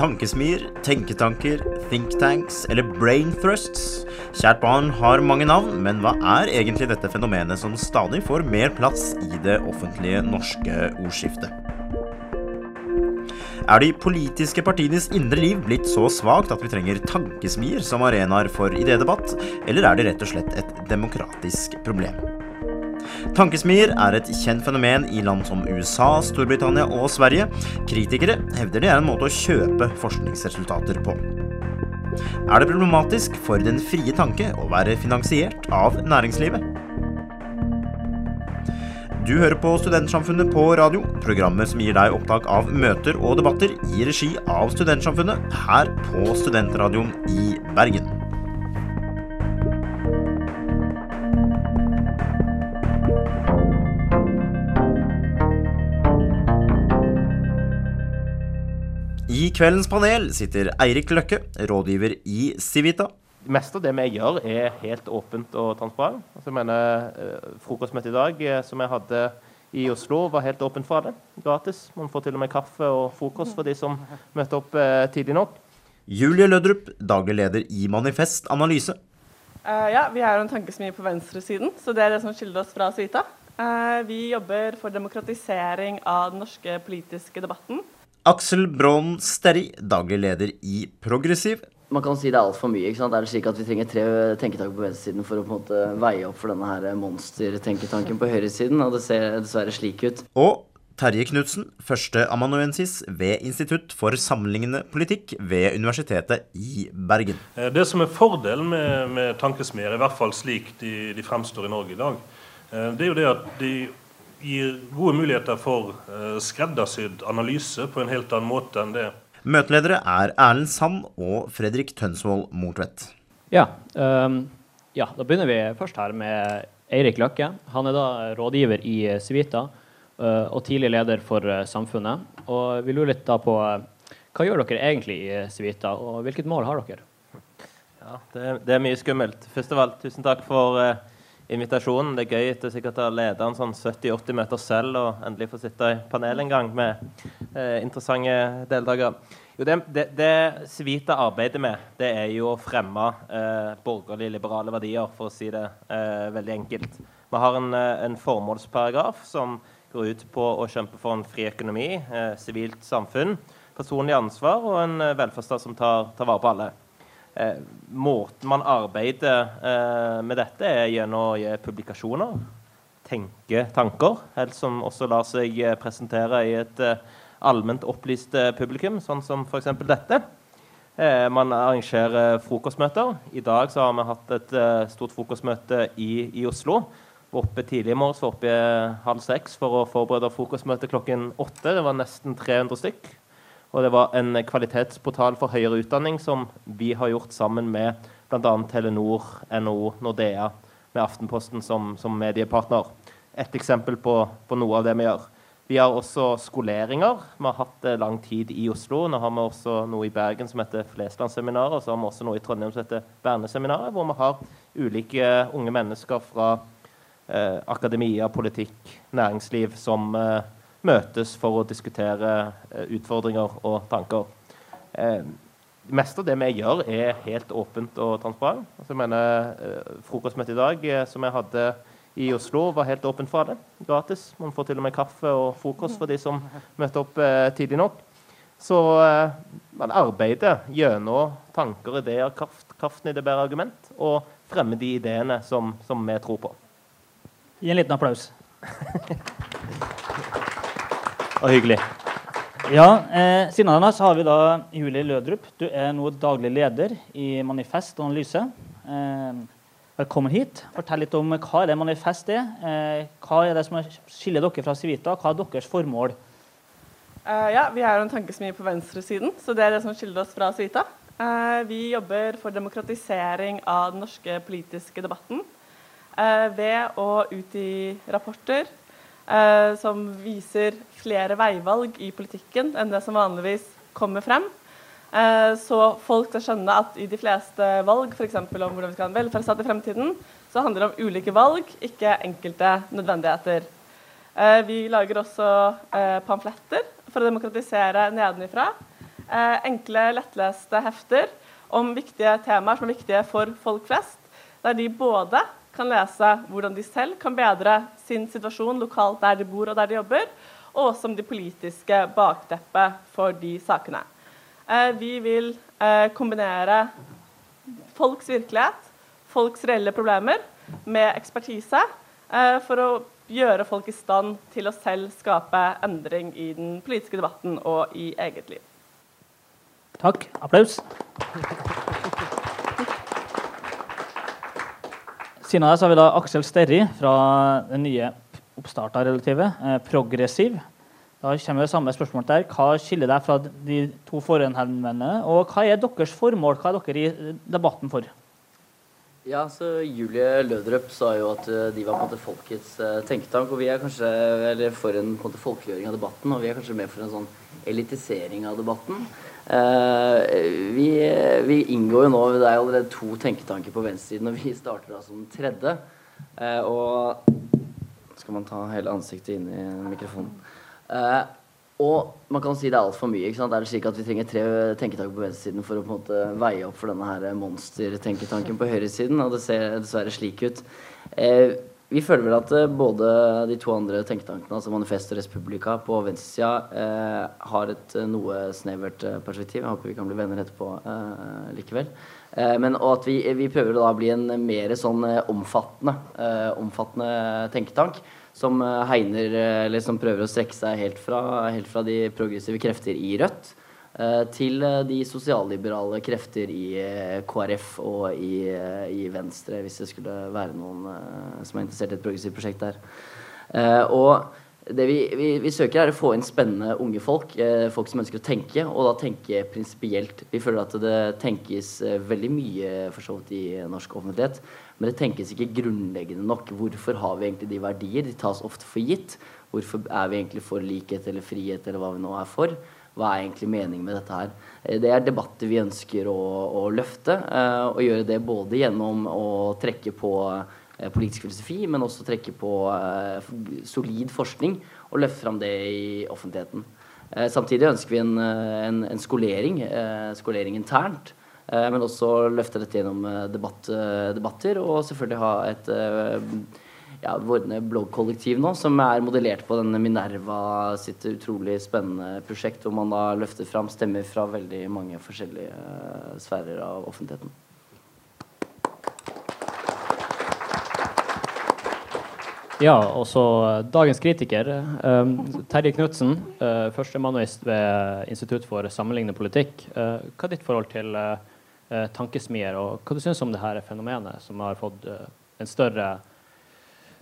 Tankesmier, tenketanker, thinktanks eller brain thrusts. Kjært barn har mange navn, men hva er egentlig dette fenomenet som stadig får mer plass i det offentlige norske ordskiftet? Er de politiske partienes indre liv blitt så svakt at vi trenger tankesmier som arenaer for idédebatt, eller er det rett og slett et demokratisk problem? Tankesmier er et kjent fenomen i land som USA, Storbritannia og Sverige. Kritikere hevder det er en måte å kjøpe forskningsresultater på. Er det problematisk for den frie tanke å være finansiert av næringslivet? Du hører på Studentsamfunnet på radio, programmet som gir deg opptak av møter og debatter i regi av Studentsamfunnet her på Studentradioen i Bergen. I kveldens panel sitter Eirik Løkke, rådgiver i Civita. Det meste av det vi gjør, er helt åpent og transparent. Altså, jeg mener, eh, Frokostmøtet i dag, eh, som jeg hadde i Oslo, var helt åpent for alle. Gratis. Man får til og med kaffe og frokost for de som møter opp eh, tidlig nok. Julie Lødrup, daglig leder i Manifest Analyse. Uh, ja, Vi er jo en tankesmie på venstresiden, så det er det som skiller oss fra Civita. Uh, vi jobber for demokratisering av den norske politiske debatten. Aksel Braan Sterri, daglig leder i Progressiv. Man kan si det er altfor mye. ikke sant? Er det slik at vi trenger tre tenketanker på venstresiden for å på en måte veie opp for denne her monstertenketanken på høyresiden? Og det ser dessverre slik ut. Og Terje Knutsen, førsteamanuensis ved Institutt for sammenlignende politikk ved Universitetet i Bergen. Eh, Det som er fordelen med, med tankesmier, i hvert fall slik de, de fremstår i Norge i dag, eh, det er jo det at de gir gode muligheter for eh, skreddersydd analyse på en helt annen måte enn det Møteledere er Erlend Sand og Fredrik Tønsvold Mortvedt. Ja, um, ja, da begynner vi først her med Eirik Løkke. Han er da rådgiver i eh, Civita eh, og tidlig leder for Samfunnet. Og vi lurer litt da på hva gjør dere egentlig i Civita, og hvilket mål har dere? Ja, det, det er mye skummelt. Først av alt, tusen takk for eh, invitasjonen. Det er gøy etter sikkert å ha ledet en sånn 70-80 møter selv og endelig få sitte i panel en gang med eh, interessante deltakere. Jo, det, det, det Svita arbeider med, det er jo å fremme eh, borgerlige, liberale verdier, for å si det eh, veldig enkelt. Vi har en, eh, en formålsparagraf som går ut på å kjempe for en fri økonomi, eh, sivilt samfunn, personlig ansvar og en eh, velferdsstat som tar, tar vare på alle. Eh, måten man arbeider eh, med dette, er gjennom å gi publikasjoner. Tenke tanker, helst som også lar seg eh, presentere i et eh, allment opplyst eh, publikum, sånn som f.eks. dette. Eh, man arrangerer frokostmøter. I dag har vi hatt et stort frokostmøte i, i Oslo. Oppe tidlig i morges, oppe i halv seks for å forberede frokostmøte klokken åtte. Det var nesten 300 stykk. Og det var en kvalitetsportal for høyere utdanning som vi har gjort sammen med bl.a. Telenor, NHO, Nordea, med Aftenposten som, som mediepartner. Et eksempel på, på noe av det vi gjør. Vi har også skoleringer. Vi har hatt det lang tid i Oslo. Nå har vi også noe i Bergen som heter Fleslandsseminaret, og så har vi også noe i Trondheim som heter Berneseminaret, hvor vi har ulike unge mennesker fra eh, akademia, politikk, næringsliv som eh, møtes for å diskutere eh, utfordringer og tanker. Eh, det meste av det vi gjør, er helt åpent og transparent. Altså, jeg mener, eh, Frokostmøtet i dag, som jeg hadde i Oslo, var helt åpent for alle. Gratis. Man får til og med kaffe og frokost for de som møter opp tidlig nok. Så man arbeider gjennom tanker, ideer, kraft, kraften i det bedre argument, og fremmer de ideene som, som vi tror på. Gi en liten applaus. Og hyggelig. Ja, eh, Siden av denne så har vi da Julie Lødrup. Du er nå daglig leder i Manifest og Analyse. Eh, velkommen hit. Fortell litt om hva er det Manifest er. Eh, hva er det som skiller dere fra Civita? Hva er deres formål? Uh, ja, Vi er jo en tankesmie på venstresiden, så det er det som skiller oss fra Civita. Uh, vi jobber for demokratisering av den norske politiske debatten. uh, ved å utgi rapporter eh, som viser flere veivalg i politikken enn det som vanligvis kommer frem. Eh, så folk skal skjønne at i de fleste valg, f.eks. om hvordan vi skal ha en velferdsstat i fremtiden, så handler det om ulike valg, ikke enkelte nødvendigheter. Eh, vi lager også eh, pamfletter for å demokratisere nedenifra. Eh, enkle, lettleste hefter om viktige temaer som er viktige for folk flest, der de både kan lese hvordan de selv kan bedre sin situasjon lokalt der de bor og der de jobber, og også om de politiske bakteppet for de sakene. Eh, vi vil eh, kombinere folks virkelighet, folks reelle problemer, med ekspertise eh, for å gjøre folk i stand til å selv skape endring i den politiske debatten og i eget liv. Takk. Applaus. Siden av deg så har vi da Aksel Sterri fra det nye oppstarta-relativet, eh, Progressiv. Da kommer det samme spørsmål der. Hva skiller deg fra de to forhenvendende, og hva er deres formål? Hva er dere i debatten for? Ja, så Julie Lødrup sa jo at uh, de var på en måte folkets uh, tenketank. Og vi er kanskje eller for en, på en måte, folkeliggjøring av debatten, og vi er kanskje mer for en sånn elitisering av debatten. Uh, vi, vi, inngår jo nå Det er allerede to tenketanker på venstresiden, og vi starter da som tredje. og Skal man ta hele ansiktet inn i mikrofonen? Og man kan si det er altfor mye. ikke sant? Er det slik at vi trenger tre tenketanker på venstresiden for å på en måte veie opp for denne her monstertenketanken på høyresiden? Og det ser dessverre slik ut. Eh, vi føler vel at eh, både de to andre tenketankene, altså Manifest og Respublica, på venstresida, eh, har et eh, noe snevert perspektiv. Jeg håper vi kan bli venner etterpå eh, likevel. Eh, men og at vi, vi prøver da bli en mer sånn omfattende, omfattende tenketank som eh, hegner eh, Eller som prøver å strekke seg helt fra, helt fra de progressive krefter i Rødt eh, til de sosialliberale krefter i KrF og i, i, Venstre, hvis det skulle være noen som er interessert i et progressivt prosjekt der. og det vi, vi, vi, søker, er å få inn spennende unge folk. Eh, folk som ønsker å tenke, og da tenke prinsipielt. Vi føler at det tenkes eh, veldig mye for så vidt i norsk offentlighet. Men det tenkes ikke grunnleggende nok. Hvorfor har vi egentlig de verdier? De tas ofte for gitt. Hvorfor er vi egentlig for likhet eller frihet, eller hva vi nå er for? Hva er egentlig meningen med dette her? Eh, det er debatter vi ønsker å, å løfte, eh, og gjøre det både gjennom å trekke på politisk filosofi, men også trekke på solid forskning og løfte fram det i offentligheten. Samtidig ønsker vi en, en, en skolering, skolering internt, Eh, men også løfte dette gjennom eh, debatt, eh, debatter, og selvfølgelig ha et ja, vordende bloggkollektiv nå, som er modellert på denne Minerva sitt utrolig spennende prosjekt, hvor man da løfter fram stemmer fra veldig mange forskjellige sfærer av offentligheten. Ja, og så dagens kritiker. Um, Terje Knutsen, uh, førstemanuist ved Institutt for sammenlignende politikk. Uh, hva er ditt forhold til uh, eh, tankesmier. Og hva du syns om det her fenomenet som har fått eh, en større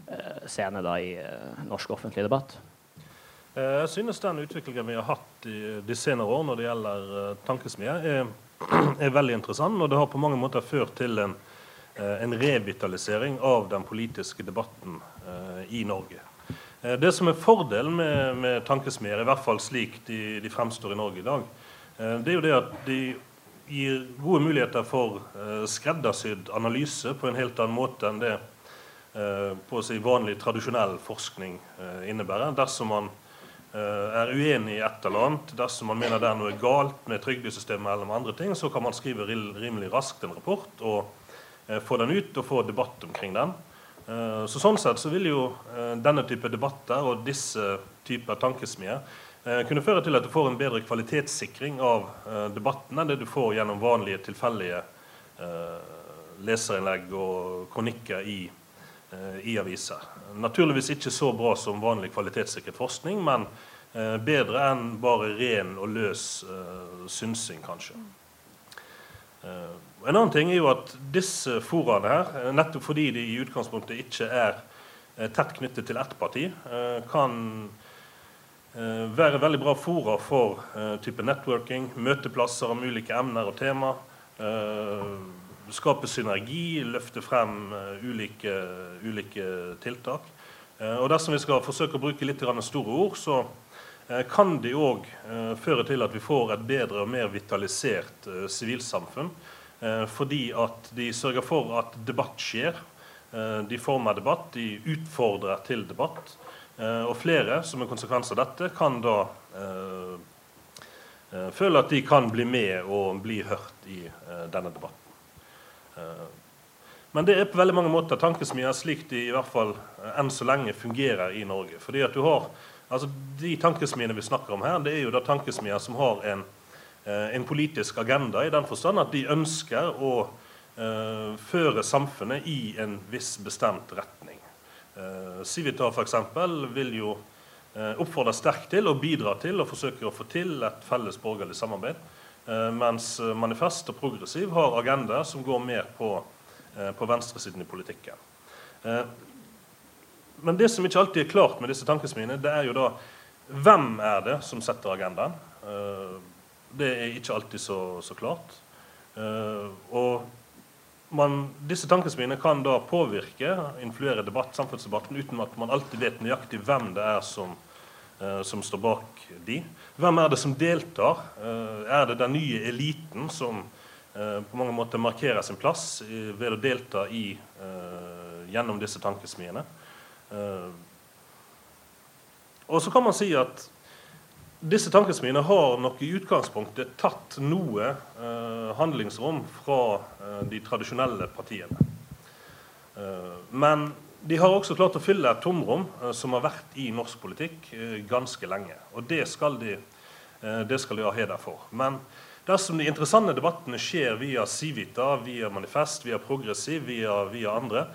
eh, scene da, i eh, norsk offentlig debatt? Eh, jeg synes den utviklingen vi har hatt de senere år når det gjelder tankesmier, er, er, veldig interessant. Og det har på mange måter ført til en, en revitalisering av den politiske debatten i Norge. Det som er fordelen med, med tankesmier, i hvert fall slik de, de, fremstår i Norge i dag, det er jo det at de gir gode muligheter for skreddersydd analyse på en helt annen måte enn det på å si vanlig, tradisjonell forskning innebærer. Dersom man er uenig i et eller annet, dersom man mener det er noe galt med trygdesystemet, eller med andre ting, så kan man skrive rimelig raskt en rapport og få den ut og få debatt omkring den. Så Sånn sett så vil jo denne type debatter og disse typer tankesmier Eh, kunne føre til at du får en bedre kvalitetssikring av eh, debatten enn det du får gjennom vanlige tilfeldige eh, leserinnlegg og kronikker i, i, aviser. Naturligvis ikke så bra som vanlig kvalitetssikret forskning, men bedre enn bare ren og løs synsing, kanskje. En annen ting er jo at disse foraene her, nettopp fordi de i utgangspunktet ikke er tett knyttet til ett parti, kan Eh, være veldig bra fora for type networking, møteplasser om ulike emner og tema. Skape synergi, løfte frem ulike, ulike tiltak. og dersom vi skal forsøke å bruke litt store ord, så kan de òg føre til at vi får et bedre og mer vitalisert sivilsamfunn. fordi at de sørger for at debatt skjer. de former debatt, de utfordrer til debatt. og flere, som en konsekvens av dette, kan da føle at de kan bli med og bli hørt i eh, denne debatten. Eh, men det er på veldig mange måter tankesmier slik de i hvert fall enn så lenge fungerer i Norge. Fordi at du har, altså De tankesmiene vi snakker om her, det er jo da tankesmier som har en, en politisk agenda, i den forstand at de ønsker å uh, føre samfunnet i en viss bestemt retning. Uh, Civita f.eks. vil jo uh, oppfordre sterkt til og bidra til og forsøke å få til et felles borgerlig samarbeid. Uh, mens Manifest og Progressiv har agendaer som går mer på, eh, på venstresiden i politikken. Men det som ikke alltid er klart med disse tankesmiene, det er jo da hvem er det som setter agendaen. Det er ikke alltid så, så klart. Og man, disse tankesmiene kan da påvirke, influere debatt, samfunnsdebatten uten at man alltid vet nøyaktig hvem det er som, eh, som står bak de. Hvem er det som deltar? Eh, er det den nye eliten som eh, på mange måter markerer sin plass ved å delta i, eh, gjennom disse tankesmiene? Eh, og så kan man si at disse tankesmiene har nok i utgangspunktet tatt noe eh, handlingsrom fra eh, de tradisjonelle partiene. Men de har også klart å fylle et tomrom som har vært i norsk politikk ganske lenge. Og det skal, de, det skal de ha heder for. Men dersom de interessante debattene skjer via Civita, via Manifest, via Progressiv, via, via andre,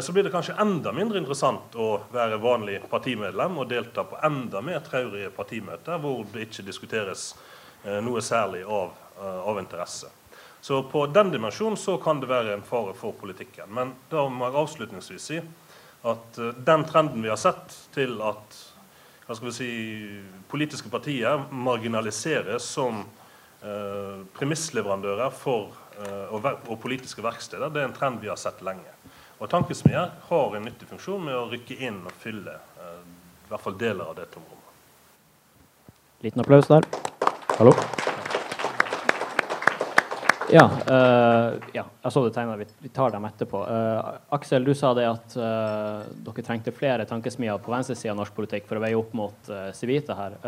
så blir det kanskje enda mindre interessant å være vanlig partimedlem og delta på enda mer traurige partimøter hvor det ikke diskuteres eh, noe særlig av, eh, av interesse. Så på den dimensjonen så kan det være en fare for politikken. Men da må jeg avslutningsvis si at den trenden vi har sett til at si, politiske partier marginaliseres som eh, premissleverandører for, eh, og, og politiske verksteder, det er en trend vi har sett lenge. Og Tankesmier har en nyttig funksjon med å rykke inn og fylle eh, i hvert fall deler av det tomrommet. Liten applaus der. Hallo. Ja, uh, ja, jeg så det tegnet. Vi, vi tar dem etterpå. Uh, Aksel, du sa det at uh, dere trengte flere tankesmier på venstresida av norsk politikk for å veie opp mot Civita her.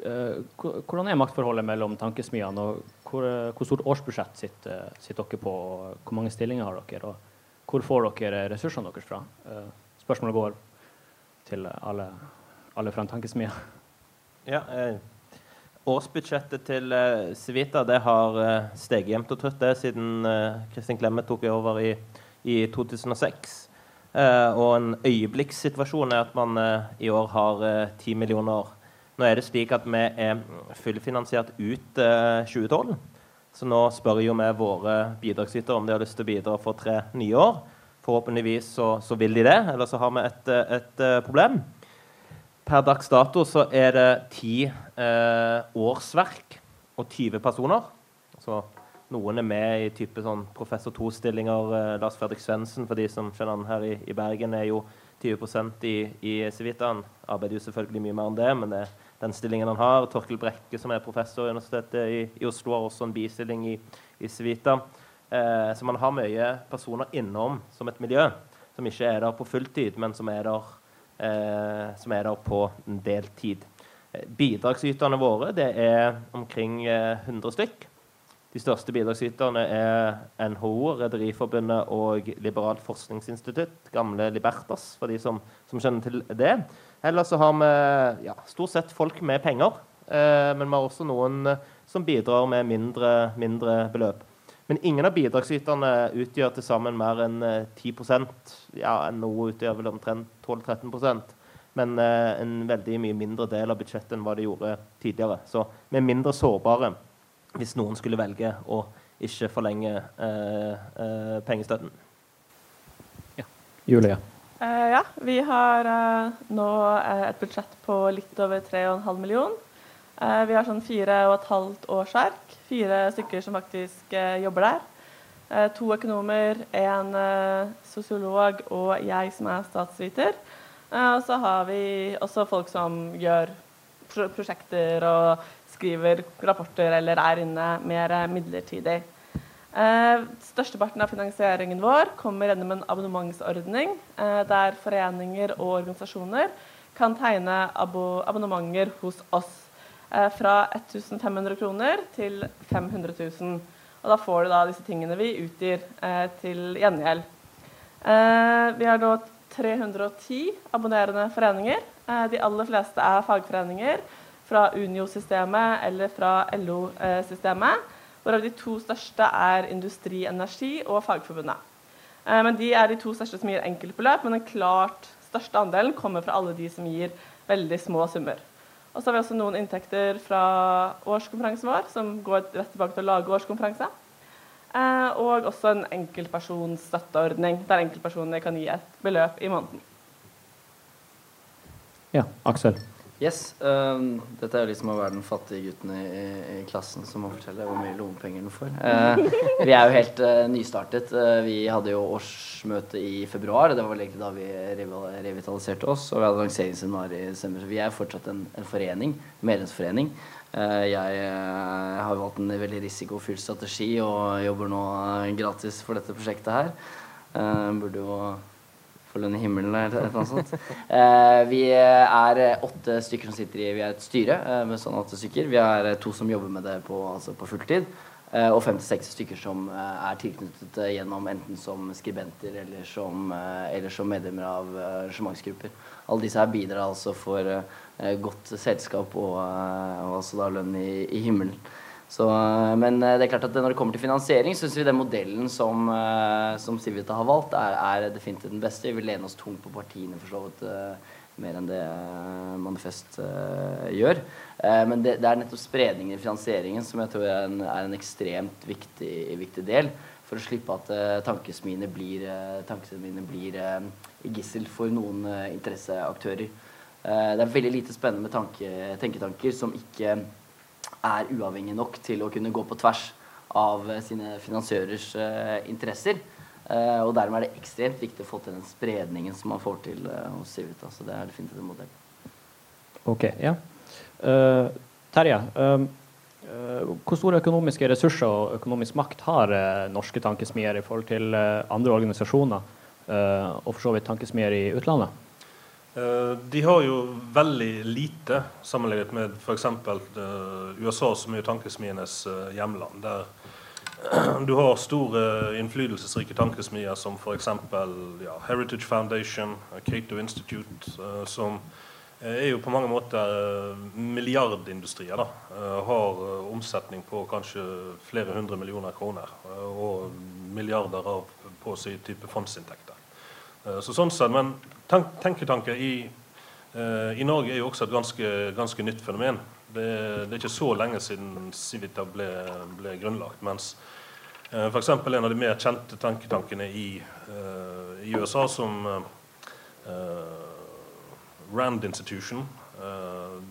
hvordan er maktforholdet mellom tankesmiene, og hvor, hvor stort årsbudsjett sitter, sitter, dere på? Hvor mange stillinger har dere? Og hvor får dere ressursene deres fra? Eh, spørsmålet går til alle, alle fra en tankesmie. Ja, eh, årsbudsjettet til eh, Civita det har eh, steget jevnt og trutt det siden eh, Kristin Clemet tok over i, i 2006. Eh, og en øyeblikkssituasjon er at man i år har 10 millioner. Nå er det slik at vi er fullfinansiert ut 2012. Så nå spør jo vi våre bidragsytere om de har lyst til å bidra for tre nye år. Forhåpentligvis så, så vil de det, eller så har vi et, et, et eh, problem. Per dags dato så er det ti eh, årsverk og 20 personer. Så noen er med i type sånn professor to-stillinger. Eh, Lars Fredrik Svendsen, for de som kjenner han her i, i Bergen, er jo 20 i, i Civitaen. Arbeider jo selvfølgelig mye mer enn det, men det er den stillingen han har. Torkel Brekke, som er professor i Universitetet i, i Oslo, har også en bistilling i, i Civita. Eh, så man har mye personer innom som et miljø, som ikke er der på fulltid, men som er der, eh, som er der på deltid. Eh, bidragsyterne våre det er omkring 100 eh, stykk. De største bidragsyterne er NHO, Rederiforbundet og Liberalt forskningsinstitutt, gamle Libertas, for de som, som kjenner til det. Ellers så har vi ja, stort sett folk med penger, eh, men vi har også noen eh, som bidrar med mindre, mindre beløp. Men ingen av bidragsyterne utgjør til sammen mer enn eh, 10% Ja, NHO utgjør vel omtrent 12-13% men eh, en veldig mye mindre del av budsjettet enn hva de gjorde tidligere. Så vi er mindre sårbare hvis noen skulle velge å ikke forlenge eh, eh, pengestøtten. Ja. Julie. Uh, ja, vi har uh, nå uh, et budsjett på litt over 3,5 millioner. vi har sånn fire og et halvt årsverk. Fire stykker som faktisk jobber der. Eh, to økonomer, en eh, sosiolog og jeg som er statsviter. Eh, og så har vi også folk som gjør pro prosjekter og skriver rapporter eller er inne mer midlertidig. Eh, størsteparten av finansieringen vår kommer gjennom en abonnementsordning, eh, der foreninger og organisasjoner kan tegne abo abonnementer hos oss eh, fra 1500 kroner til 500 000. Og da får du da disse tingene vi utgir eh, til gjengjeld. Eh, vi har da 310 abonnerende foreninger. Eh, de aller fleste er fagforeninger fra Unio-systemet eller fra LO-systemet. Hvorav de to største er Industri Energi og Fagforbundet. Eh, men de er de to største som gir enkeltbeløp, men den klart største andelen kommer fra alle de som gir veldig små summer. Og så har vi også noen inntekter fra årskonferansen vår, som går rett tilbake til å lage årskonferanse. Eh, og også en enkeltpersonsstøtteordning, der enkeltpersoner kan gi et beløp i måneden. Ja, Aksel. Yes. Um, dette er jo liksom å være den fattige gutten i, i, i klassen som må fortelle hvor mye lommepenger den får. Uh, vi er jo helt uh, nystartet. Uh, vi hadde jo årsmøte i februar. Det var egentlig da vi revitaliserte oss. Og vi hadde lanseringsseminar i desember. Så vi er fortsatt en, en forening. Medlemsforening. jeg har valgt en veldig risikofylt strategi og jobber nå gratis for dette prosjektet her. burde jo for lønn i himmelen eller noe sånt. Eh, vi er åtte stykker som sitter i Vi er et styre eh, med sånn åtte stykker. Vi er to som jobber med det på, altså på fulltid. Eh, og fem til seks stykker som eh, er tilknyttet eh, gjennom enten som skribenter eller som, eh, eller som medlemmer av arrangementsgrupper. Alle disse her bidrar altså for godt selskap og, og altså da lønn i, i himmelen. Så, eh, men eh, det er klart at når det kommer til finansiering, syns vi den modellen som, eh, som Civita har valgt, er, er, definitivt den beste. Vi vil lene oss tungt på partiene for så vidt mer enn det Manifest gjør. Men det, det, er nettopp spredningen i finansieringen som jeg tror er en, er en ekstremt viktig, viktig, del for å slippe at tankesmiene blir, tankesmiene blir gissel for noen interesseaktører. det er veldig lite spennende med tanke, tenketanker som ikke er uavhengig nok til å kunne gå på tvers av eh, sine finansiørers uh, interesser. Uh, og dermed er det ekstremt viktig å få til den spredningen som man får til uh, hos Civita. Så det er definitivt en modell. Ok, ja. Terje, hvor store økonomiske ressurser og økonomisk makt har norske tankesmier i forhold til andre organisasjoner, og for så vidt tankesmier i utlandet? Eh, de har jo veldig lite sammenlignet med f.eks. Eh, USA, som er tankesmienes eh, hjemland. Der du har store, innflytelsesrike tankesmier som f.eks. Ja, Heritage Foundation, Cato Institute, som er jo på mange måter milliardindustrier. da, Har omsetning på kanskje flere hundre millioner kroner og milliarder av på sin type fondsinntekter. Så sånn sett, Men tenketanker i, uh, i, Norge er jo også et ganske, ganske nytt fenomen. Det, det, er ikke så lenge siden Civita ble, ble grunnlagt. Mens uh, f.eks. en av de mer kjente tenketankene i, uh, i USA, som uh, Rand Institution,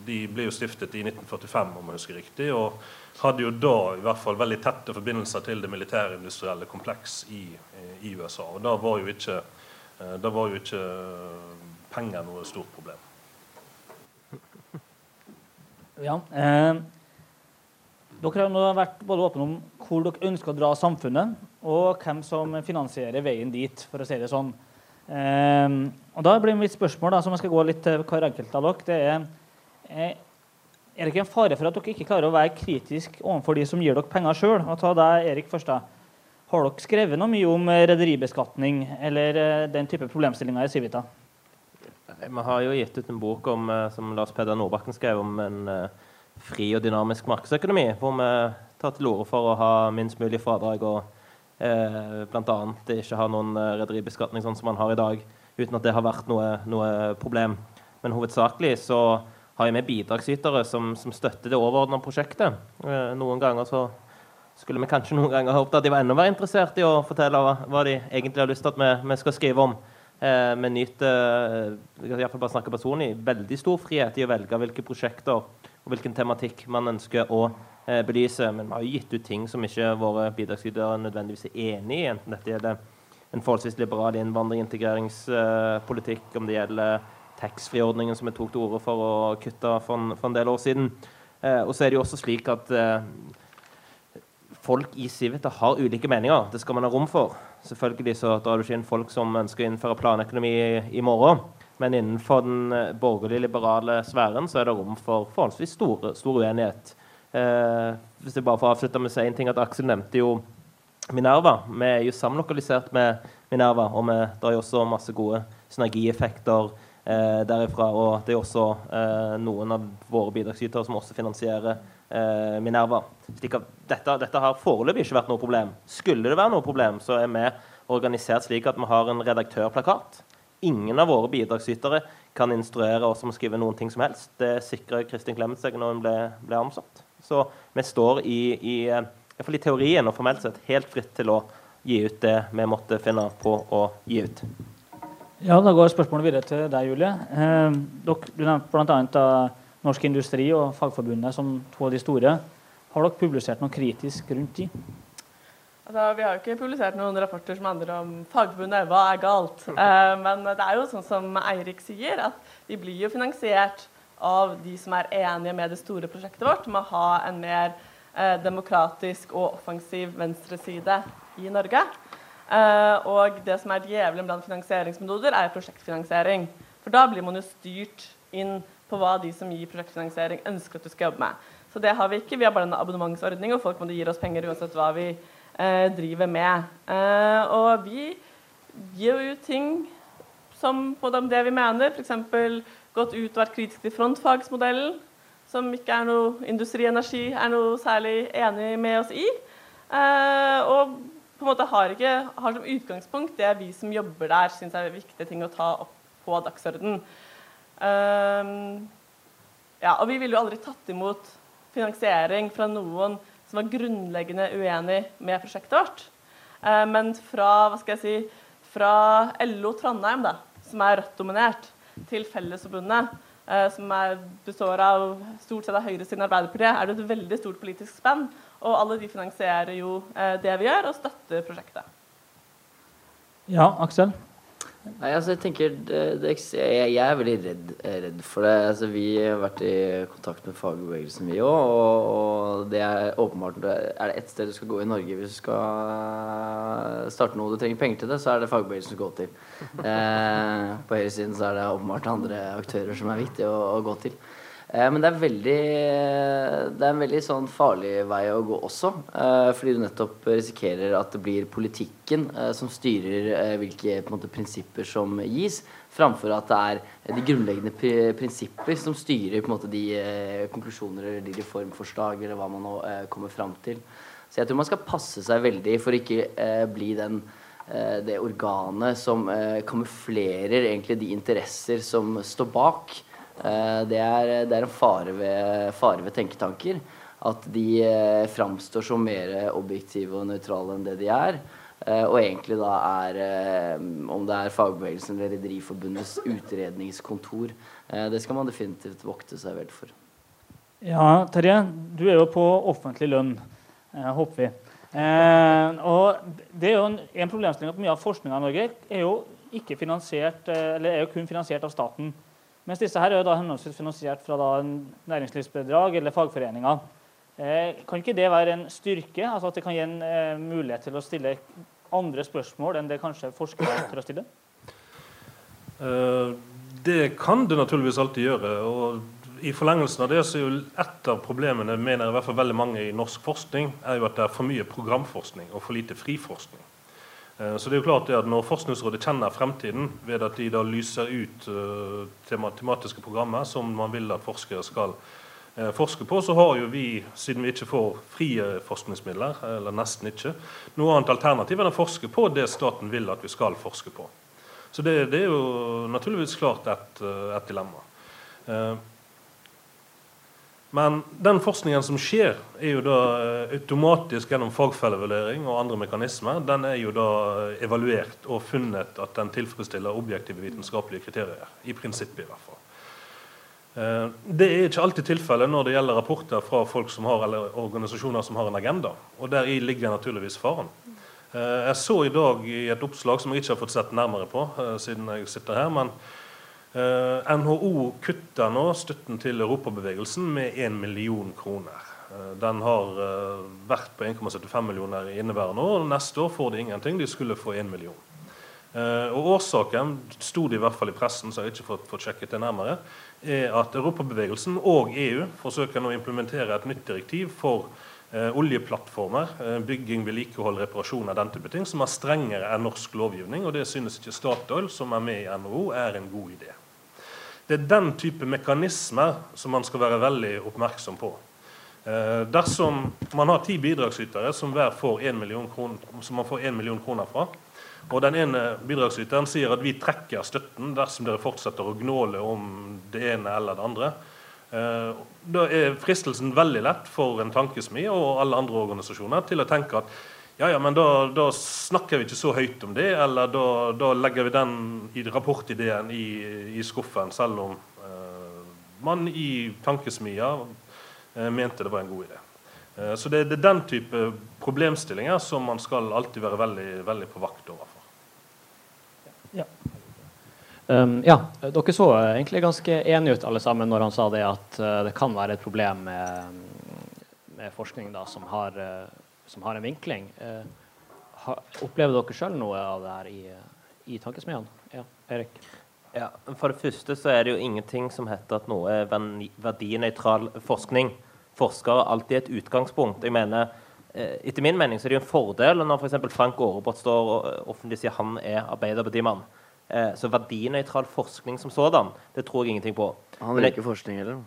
de ble jo stiftet i 1945, om jeg husker riktig. og hadde jo da i hvert fall veldig tette forbindelser til det militærindustrielle kompleks i, i USA. Og da var jo ikke Eh, da var jo ikke penger noe stort problem. Ja, eh, dere har nå vært både åpne om hvor dere ønsker å dra samfunnet, og hvem som finansierer veien dit, for å si det sånn. Eh, og Da blir mitt spørsmål, da, som jeg skal gå litt til hver enkelt av dere, det er eh, er det ikke en fare for at dere ikke klarer å være kritisk overfor de som gir dere penger sjøl? Ta deg, Erik, først. da. Har dere skrevet noe mye om eh, rederibeskatning eller eh, den type problemstillinger i Civita? Vi har jo gitt ut en bok om, eh, som Lars Peder Nordbakken skrev om en fri og dynamisk markedsøkonomi, hvor vi tar til orde for å ha minst mulig fradrag og eh, bl.a. ikke ha noen rederibeskatning sånn som man har i dag, uten at det har vært noe, noe problem. Men hovedsakelig så har vi bidragsytere som, som støtter det overordna prosjektet. Eh, noen ganger så skulle vi kanskje noen ganger håpet at de var enda mer interessert i å fortelle hva, hva de egentlig har lyst til at vi, vi skal skrive om. Eh, vi nyter eh, bare snakke personlig, veldig stor frihet i å velge hvilke prosjekter og hvilken tematikk man ønsker å eh, belyse. Men vi har jo gitt ut ting som ikke våre bidragsytere nødvendigvis er enig i. Enten dette gjelder en forholdsvis liberal innvandring- og integreringspolitikk, om det gjelder taxfree-ordningen som vi tok til orde for å kutte for en, for en del år siden. Eh, og så er det jo også slik at eh, folk i Civita har ulike meninger. Det skal man ha rom for. Selvfølgelig så drar du ikke inn folk som ønsker å innføre planøkonomi i, i morgen. Men innenfor den eh, borgerlig-liberale sfæren så er det rom for forholdsvis store, stor uenighet. Eh, hvis jeg bare får avslutte med å si en ting, at Aksel nevnte jo Minerva. Vi er jo samlokalisert med Minerva, og vi, er jo også masse gode synergieffekter derifra. Og det er også eh, noen av våre bidragsytere som også finansierer eh, Minerva. Slik at dette, dette har foreløpig ikke vært noe problem. Skulle det være noe problem, så er vi organisert slik at vi har en redaktørplakat. Ingen av våre bidragsytere kan instruere oss om å skrive noen ting som helst. Det sikrer Kristin Clemet seg når hun ble, ble ansatt. Så vi står i, i eh, i teorien og formelt sett helt fritt til å gi ut det vi måtte finne på å gi ut. Ja, Da går spørsmålet videre til deg, Julie. Eh, dere, du nevnte bl.a. Norsk Industri og Fagforbundet som to av de store. Har dere publisert noe kritisk rundt de? Altså, vi har jo ikke publisert noen rapporter som handler om Fagforbundet. Hva er galt? Eh, men det er jo sånn som Eirik sier, at vi blir jo finansiert av de som er enige med det store prosjektet vårt, med å ha en mer eh, demokratisk og offensiv venstreside i Norge. Eh, og det som er djevelen blant finansieringsmetoder, er prosjektfinansiering. For da blir man jo styrt inn på hva de som gir prosjektfinansiering, ønsker at du skal jobbe med. Så det har vi ikke. Vi har bare en abonnementsordning, og folk må gir oss penger uansett hva vi eh, driver med. Eh, og vi gir jo ting som på det vi mener, f.eks. gått ut og vært kritisk til frontfagsmodellen som ikke er noe Industri Energi er noe særlig enig med oss i. Eh, og på en måte har, ikke, har som utgangspunkt det vi som jobber der, syns er viktige ting å ta opp på dagsordenen. Um, ja, og vi ville jo aldri tatt imot finansiering fra noen som var grunnleggende uenig med prosjektet vårt. Uh, men fra, hva skal jeg si, fra LO Trondheim, da, som er Rødt-dominert, til Fellesforbundet, uh, som er, består av stort sett av høyresiden Arbeiderpartiet, er det et veldig stort politisk spenn. Og alle de finansierer jo eh, det vi gjør, og støtter prosjektet. Ja, Aksel? Nei, altså jeg tenker det, det, jeg, jeg, er veldig redd, redd, for det. Altså, vi har vært i kontakt med fagbevegelsen, vi òg. Og, og, det er åpenbart Er det ett sted du skal gå i Norge hvis du skal starte noe du trenger penger til det, så er det fagbevegelsen du går til. Eh, på høyresiden så er det åpenbart andre aktører som er viktige å, å gå til. Eh, men det er, veldig, det er en veldig sånn farlig vei å gå også. Eh, fordi du nettopp risikerer at det blir politikken eh, som styrer hvilke måte, prinsipper som gis, framfor at det er de grunnleggende prinsipper som styrer måte, de konklusjoner eller de reformforslag eller hva man nå kommer fram til. Så jeg tror man skal passe seg veldig for ikke bli den det organet som kamuflerer egentlig de interesser som står bak. Eh, det er, det er en fare ved, fare ved, tenketanker. At de eh, framstår som mer objektive og nøytrale enn det de er. Eh, og egentlig da er Om det er fagbevegelsen eller Rederiforbundets utredningskontor. Det skal man definitivt vokte seg vel for. Ja, Terje. Du er jo på offentlig lønn, håper vi. Eh, og det er jo en, en problemstilling at Mye av forskninga i Norge er jo, ikke finansiert, eller er jo kun finansiert av staten. Mens disse her er jo da henholdsvis finansiert fra da næringslivsbedrag eller fagforeninger. Eh, kan ikke det være en styrke? altså At det kan gi en eh, mulighet til å stille andre spørsmål enn det kanskje forskere tør å stille? Eh, det kan det naturligvis alltid gjøre. og i forlengelsen av det så er jo Et av problemene mener i hvert fall veldig mange i norsk forskning, er jo at det er for mye programforskning og for lite friforskning. Eh, så det er jo klart at Når Forskningsrådet kjenner fremtiden ved at de da lyser ut uh, tematiske programmer som man vil at forskere skal uh, forske på, så har jo vi, siden vi ikke får frie forskningsmidler, eller nesten ikke, noe annet alternativ enn å forske på det staten vil at vi skal forske på. Så det, det er jo naturligvis klart et, et dilemma. Men den forskningen som skjer, er jo da eh, automatisk gjennom fagfellevurdering og andre mekanismer. Den er jo da eh, evaluert og funnet at den tilfredsstiller objektive vitenskapelige kriterier. I prinsippet, i hvert fall. Eh, det er ikke alltid tilfellet når det gjelder rapporter fra folk som har, eller organisasjoner som har en agenda. Og deri ligger naturligvis faren. Jeg så i dag i et oppslag som jeg ikke har fått sett nærmere på, siden jeg sitter her, men NHO kutter nå støtten til Europabevegelsen med 1 million kroner. Den har vært på 1,75 millioner i inneværende år, og neste år får de ingenting. De skulle få 1 million. Og Årsaken sto det i hvert fall i pressen, så jeg har ikke fått, fått sjekket det nærmere, er at Europabevegelsen og EU forsøker nå å implementere et nytt direktiv for eh, oljeplattformer, eh, bygging, vedlikehold, reparasjon av den type ting, som er strengere enn norsk lovgivning. Og det synes ikke Statoil, som er med i NHO, er en god idé. Det er den type mekanismer som man skal være veldig oppmerksom på. Eh, dersom man har ti bidragsytere som hver får 1 million man får 1 million kroner fra, og den ene bidragsyteren sier at vi trekker støtten dersom dere fortsetter å gnåle om det ene eller det andre. Eh, da er fristelsen veldig lett for en tankesmi og alle andre organisasjoner til å tenke at ja, ja, men da, da snakker vi ikke så høyt om det, eller da, da legger vi den i rapportideen i, i skuffen, selv om eh, man i tankesmia eh, mente det var en god idé. Eh, så det, det, er den type problemstillinger som man skal alltid være veldig, veldig på vakt overfor. Ja. Um, ja. dere så egentlig ganske enige ut alle sammen når han sa det at uh, det kan være et problem med, med forskning da, som, har, uh, som, har, en vinkling. Uh, ha, opplever dere sjøl noe av det her i, i tankesmien? Ja, Erik? Ja, For det første så er det jo ingenting som heter at noe er verdinøytral forskning. Forskere har alltid et utgangspunkt. Jeg mener etter min mening så er det jo en fordel når f.eks. Frank Aarebot står og offentlig sier han er arbeiderpartimann. Eh, så verdinøytral forskning som sådan, det tror jeg ingenting på. Han liker forskning, eller?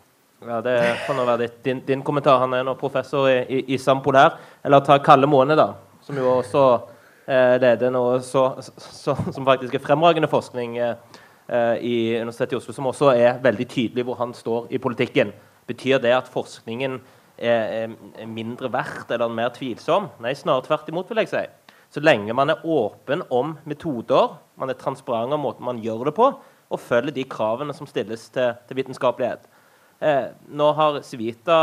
Ja, Det kan være ditt, din, din, kommentar. Han er nå professor i, i, i Sampol her. Eller ta Kalle Måne, da, som jo også eh, leder noe så, så, som faktisk er fremragende forskning eh, i Universitetet i Oslo, som også er veldig tydelig hvor han står i politikken. Betyr det at forskningen er, er mindre verdt eller mer tvilsom? Nei, snarere tvert imot, vil jeg si. Så lenge man er åpen om metoder, man er transparent om måten man gjør det på, og følger de kravene som stilles til, til vitenskapelighet. Eh, nå har Civita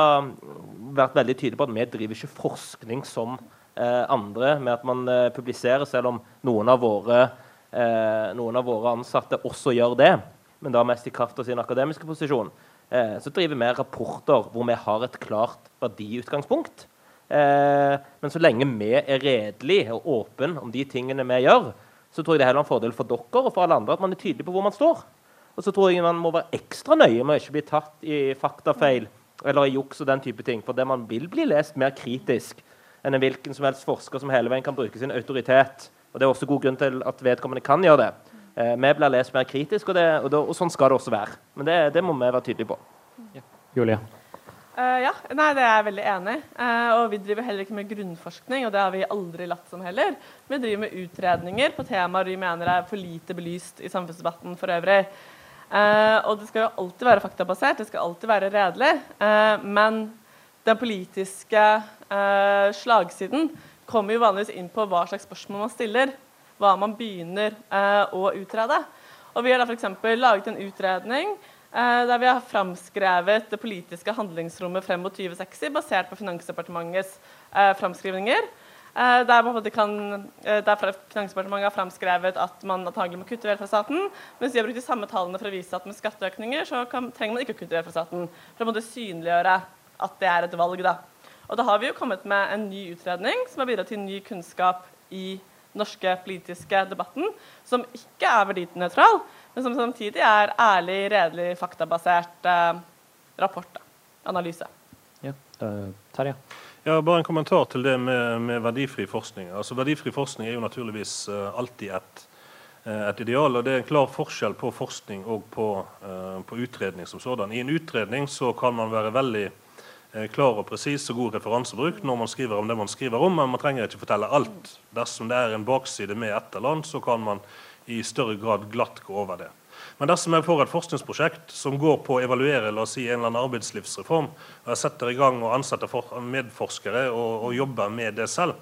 vært veldig tydelig på at vi driver ikke forskning som eh, andre, med at man eh, publiserer, selv om noen av, våre, eh, noen av våre ansatte også gjør det. Men da mest i kraft av sin akademiske posisjon. Eh, så driver vi rapporter hvor vi har et klart verdiutgangspunkt. Eh, men så lenge vi er redelige og åpne om de tingene vi gjør, så tror jeg det er heller en fordel for dere og for alle andre at man er tydelig på hvor man står. Og så tror jeg man må være ekstra nøye med å ikke bli tatt i faktafeil eller i juks og den type ting. For det man vil bli lest mer kritisk enn en hvilken som helst forsker som hele veien kan bruke sin autoritet. Og det er også god grunn til at vedkommende kan gjøre det. Eh, vi blir lest mer kritisk, og, det, og, det, og, sånn skal det også være. Men det, det må vi være tydelige på. Ja. Julie? Uh, ja, nei, det er jeg veldig enig i. Uh, og vi driver heller ikke med grunnforskning, og det har vi aldri latt som heller. Vi driver med utredninger på temaer vi mener er for lite belyst i samfunnsdebatten for øvrig. Uh, og det skal jo alltid være faktabasert, det skal alltid være redelig. men den politiske slagsiden kommer jo vanligvis inn på hva slags spørsmål man stiller. Hva man begynner å utrede. Og vi har da f.eks. laget en utredning Eh, der vi har framskrevet det politiske handlingsrommet frem mot 2060 basert på Finansdepartementets eh, framskrivninger. Eh, der, kan, der Finansdepartementet har framskrevet at man antagelig må kutte velferdsstaten, mens de har brukt de samme tallene for å vise at med skatteøkninger så kan, trenger man ikke å kutte velferdsstaten. For å måtte synliggjøre at det er et valg. Da. Og da har vi jo kommet med en ny utredning som har bidratt til ny kunnskap i norske politiske debatten, som ikke er verdinøytral, men som samtidig er ærlig, redelig, faktabasert eh, rapport. Analyse. Ja, uh, Terje? Ja, bare en kommentar til det med, med verdifri forskning. Altså, verdifri forskning er jo naturligvis uh, alltid et, uh, et, ideal. og Det er en klar forskjell på forskning og på, uh, på utredning som sådan. I en utredning så kan man være veldig klar og presis og god referansebruk når man skriver om det man skriver om, men man trenger ikke fortelle alt. Dersom det er en bakside med et eller annet, så kan man i større grad glatt gå over det. Men dersom jeg får et forskningsprosjekt som går på å evaluere la oss si, en eller annen arbeidslivsreform, og jeg setter i gang og ansetter medforskere og, og jobber med det selv,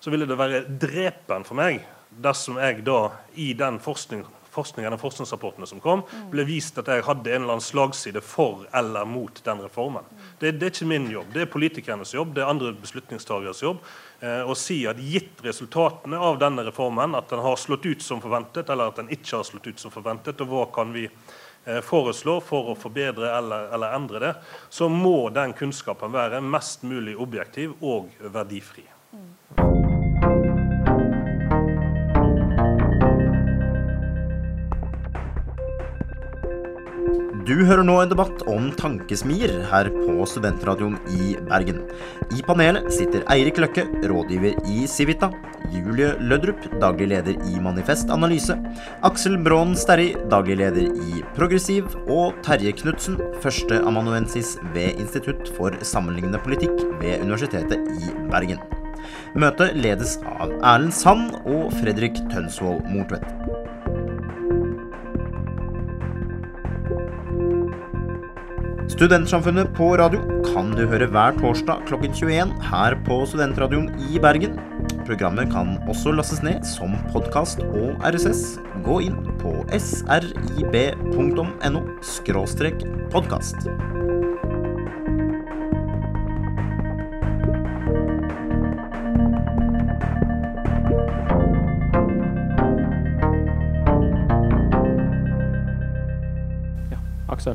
så ville det være drepen for meg dersom jeg da i den forskning, forskningen og forskningsrapportene som kom, ble vist at jeg hadde en eller annen slagside for eller mot den reformen. Det, det er ikke min jobb. Det er politikernes jobb, det er andre beslutningstageres jobb eh, å si at gitt resultatene av denne reformen, at den har slått ut som forventet, eller at den ikke har slått ut som forventet, og hva kan vi eh, foreslå for å forbedre eller, eller endre det, så må den kunnskapen være mest mulig objektiv og verdifri. Du hører nå en debatt om tankesmier her på Studentradioen i Bergen. I panelet sitter Eirik Løkke, rådgiver i Civita, Julie Lødrup, daglig leder i Manifest Analyse, Aksel Braan Sterri, daglig leder i Progressiv, og Terje Knutsen, førsteamanuensis ved Institutt for sammenlignende politikk ved Universitetet i Bergen. Møtet ledes av Erlend Sand og Fredrik Tønsvold Mortvedt. Studentsamfunnet på radio kan du høre hver torsdag klokken 21 her på Studentradioen i Bergen. Programmet kan også lastes ned som podkast og RSS. Gå inn på srib.no podkast. Aksel?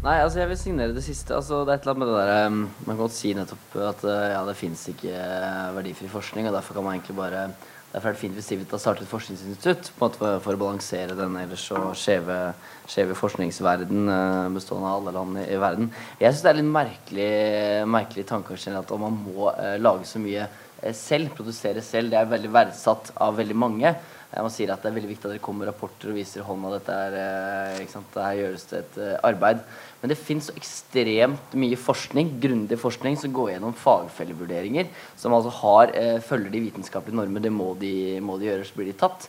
Nei, altså jeg vil signere det siste. Altså det er et eller annet med det der um, Man kan godt si nettopp at uh, ja, det fins ikke uh, verdifri forskning, og derfor kan man egentlig bare Derfor er det fint hvis Civita starter et forskningsinstitutt på en måte for å balansere den ellers så skjeve, skjeve forskningsverden uh, bestående av alle land i, i verden. Jeg syns det er litt merkelig, merkelig tanke at man må lage så mye selv, produsere selv. Det er veldig verdsatt av veldig mange. Man sier at det er veldig viktig at dere kommer med rapporter og viser hånda. Dette er, ikke sant? Her gjøres det et arbeid. Men det fins ekstremt mye forskning, grundig forskning som går gjennom fagfellevurderinger, som altså har, eh, følger de vitenskapelige normer. Det må de, må de gjøre, så blir de tatt.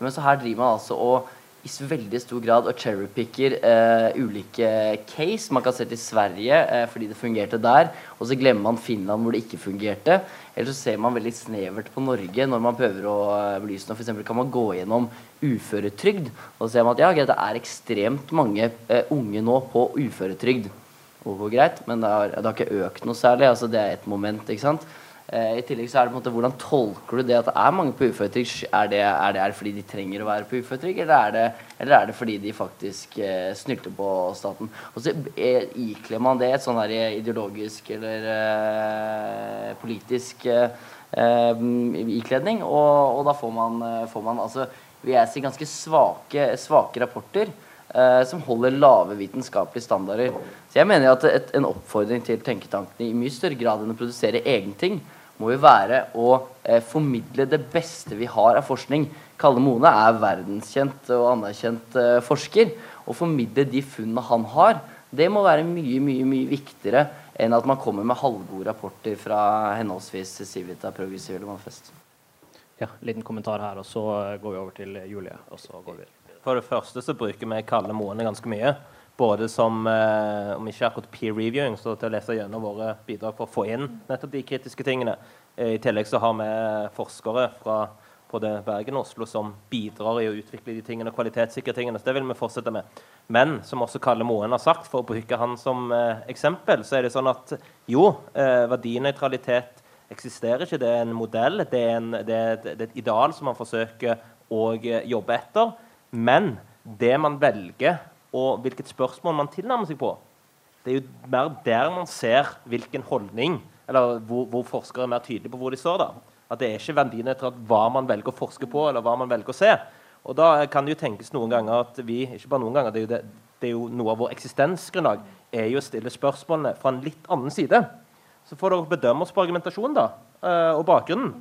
Men så her driver man altså og i veldig stor grad og cherrypicker eh, ulike case. Man kan se til Sverige eh, fordi det fungerte der, og så glemmer man Finland hvor det ikke fungerte. Eller så ser man veldig snevert på Norge når man prøver å eh, belyse noe. F.eks. kan man gå gjennom uføretrygd, og så ser man at ja, det er ekstremt mange eh, unge nå på uføretrygd. Og greit, men det har, det har ikke økt noe særlig. altså Det er et moment. ikke sant? Eh, I tillegg så er det på en måte Hvordan tolker du det at det er mange på uføretrygd? Er, er det, fordi de trenger å være på uføretrygd, eller, eller, er det fordi de faktisk eh, snylter på staten? Og så eh, ikler man det et sånn her ideologisk eller eh, politisk eh, eh, ikledning, og, og, da får man, får man altså vil jeg si ganske svake, svake rapporter. Uh, som holder lave vitenskapelige standarder. Så jeg mener at et, En oppfordring til tenketankene i mye større grad enn å produsere egenting, må jo være å eh, formidle det beste vi har av forskning. Kalle Mone er verdenskjent og anerkjent eh, forsker. Å formidle de funnene han har, det må være mye mye, mye viktigere enn at man kommer med halvgode rapporter fra henholdsvis Civita, Progressiv eller Manifest. Ja, liten kommentar her, og så går vi over til Julie. og så går vi. For det første så bruker vi Kalle Moene ganske mye. Både som eh, om ikke akkurat peer reviewing, så til å lese gjennom våre bidrag for å få inn nettopp de kritiske tingene. Eh, I tillegg så har vi forskere fra både Bergen og Oslo som bidrar i å utvikle de tingene, kvalitetssikre tingene. Så det vil vi fortsette med. Men som også Kalle Moen har sagt, for å bruke han som eh, eksempel, så er det sånn at jo, eh, verdinøytralitet eksisterer ikke. Det er en modell, det er, en, det, er, det er, et ideal som man forsøker å jobbe etter. Men det man velger og hvilket spørsmål man tilnærmer seg på. Det er jo mer der man ser hvilken holdning Eller hvor, hvor forskere er mer tydelige på hvor de står. da. At det er ikke verdinøytralt hva man velger å forske på, eller hva man velger å se. Og da kan det jo tenkes noen ganger at vi ikke bare noen ganger, det er jo, det, det er jo noe av vår eksistensgrunnlag er jo å stille spørsmålene fra en litt annen side. Så får dere bedømme oss på argumentasjonen da, eh, og bakgrunnen.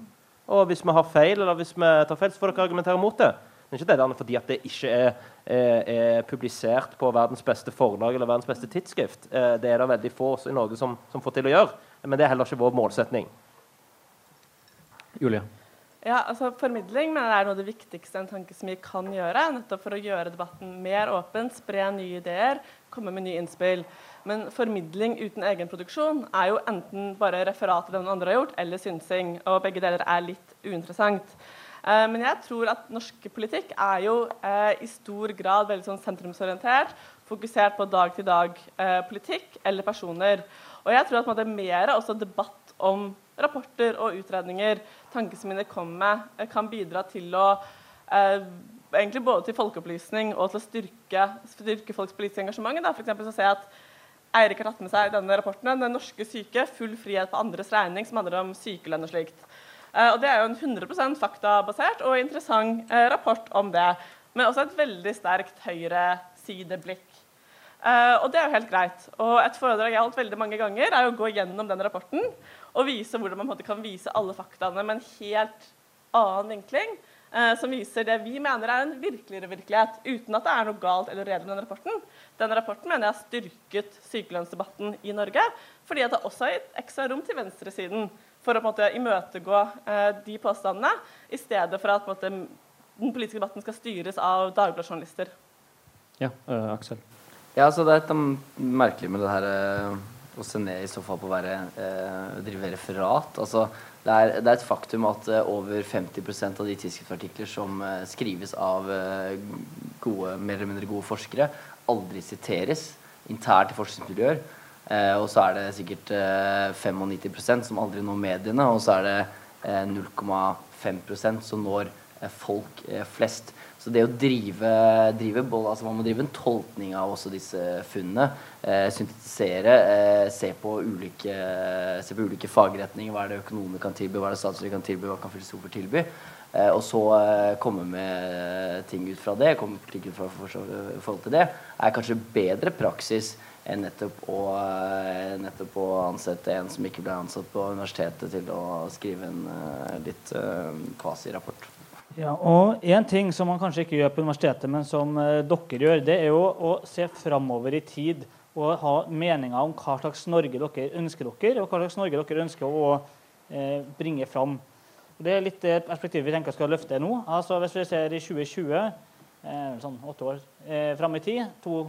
Og hvis vi har feil, eller hvis vi tar feil, så får dere argumentere mot det. Det er ikke det der fordi at det ikke er, er, er, publisert på verdens beste forlag eller verdens beste tidsskrift. Eh, det er det veldig få i Norge som, som, får til å gjøre. Men det er heller ikke vår målsetning. Julie? Ja, altså Formidling mener jeg er noe av det viktigste en tankesmi kan gjøre. Nettopp for å gjøre debatten mer åpen, spre nye ideer, komme med nye innspill. Men formidling uten egenproduksjon er jo enten bare referat av det noen andre har gjort, eller synsing. Og begge deler er litt uinteressant. Eh, men jeg tror at norsk politikk er jo eh, i stor grad veldig sånn sentrumsorientert, fokusert på dag-til-dag-politikk eller personer. Og jeg tror at det er mer også debatt om rapporter og utredninger tankesmiene kommer med, kan bidra til å egentlig både til folkeopplysning og til å styrke, styrke folks politiske engasjement. Da. For så ser jeg at Eirik har tatt med seg denne rapporten 'Den norske syke full frihet på andres regning', som handler om sykelønn og slikt. Uh, og Det er jo en 100% faktabasert og interessant uh, rapport om det. Men også et veldig sterkt høyresideblikk. Uh, og det er jo helt greit. Og et foredrag jeg har holdt veldig mange ganger, er å gå gjennom den rapporten og vise hvordan man kan vise alle faktaene med en helt annen vinkling. Eh, som viser det vi mener er en virkeligere virkelighet, uten at det er noe galt eller uredelig med denne rapporten. Denne rapporten mener jeg har styrket sykelønnsdebatten i Norge, fordi at det også har gitt ekstra rom til venstresiden for å på en måte, imøtegå eh, de påstandene, i stedet for at måte, den politiske debatten skal styres av Dagbladet-journalister. Ja, uh, Aksel? Ja, så Det er et merkelig med det her uh, å se ned i så fall på å være, uh, drive referat. altså det er, det er, et faktum at over 50% av de tidsskriftsartikler som skrives av gode, mer eller mindre gode forskere, aldri siteres internt i forskningsmiljøer. Og så er det sikkert 95% som aldri når mediene, og så er det 0,5% som når folk flest. Så det å drive, drive altså Man må drive en tolkning av også disse funnene. Eh, syntetisere. Eh, se, på ulike, se på ulike fagretninger. Hva er det økonomer kan tilby, hva er det statsråder kan tilby, hva kan filosofer tilby. Eh, og så eh, komme med ting ut fra det, komme med kritikk ut fra for, for, forhold til det, er kanskje bedre praksis enn nettopp å, eh, nettopp å ansette en som ikke ble ansatt på universitetet, til å skrive en uh, litt kvasirapport. Ja, og En ting som man kanskje ikke gjør på universitetet, men som eh, dere gjør, det er jo å se framover i tid og ha meninger om hva slags Norge dere ønsker dere, og hva slags Norge dere ønsker å eh, bringe fram. Det er litt det perspektivet vi tenker skal løfte nå. Altså Hvis vi ser i 2020, eh, sånn åtte år eh, fram i tid, to,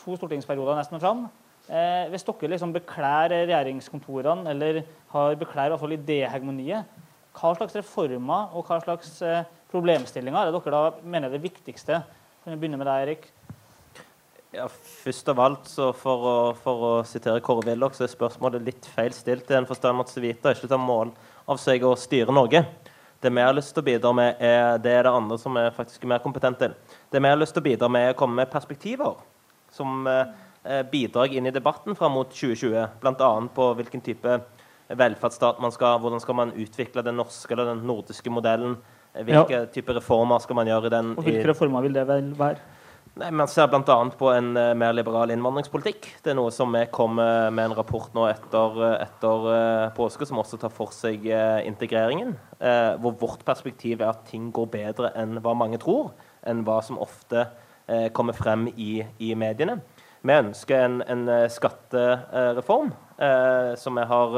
to stortingsperioder nesten fram eh, Hvis dere liksom bekler regjeringskontorene, eller har bekler i hvert fall idéhegemoniet, hva slags reformer og hva slags eh, problemstillinger er det dere da mener er det viktigste? Kan vi begynne med deg, Erik? Ja, først av alt, så for å, for å sitere Kåre Willoch, så er spørsmålet litt feil stilt. i den forstand at Civita ikke tar mål av seg å styre Norge. Det vi har lyst til å bidra med, er det er det andre som er faktisk mer kompetente til. Det vi har lyst til å bidra med, er å komme med perspektiver som eh, eh inn i debatten fram mot 2020. Bl.a. på hvilken type velferdsstat man skal Hvordan skal man utvikle den norske eller den nordiske modellen? Hvilke ja. typer reformer skal man gjøre i den? Og Hvilke reformer vil det vel være? Nei, Man ser bl.a. på en mer liberal innvandringspolitikk. Det er noe som vi kommer med en rapport nå etter, etter påske, som også tar for seg integreringen. hvor vårt perspektiv er at ting går bedre enn hva mange tror. Enn hva som ofte kommer frem i, i, mediene. Vi ønsker en, en skattereform som vi har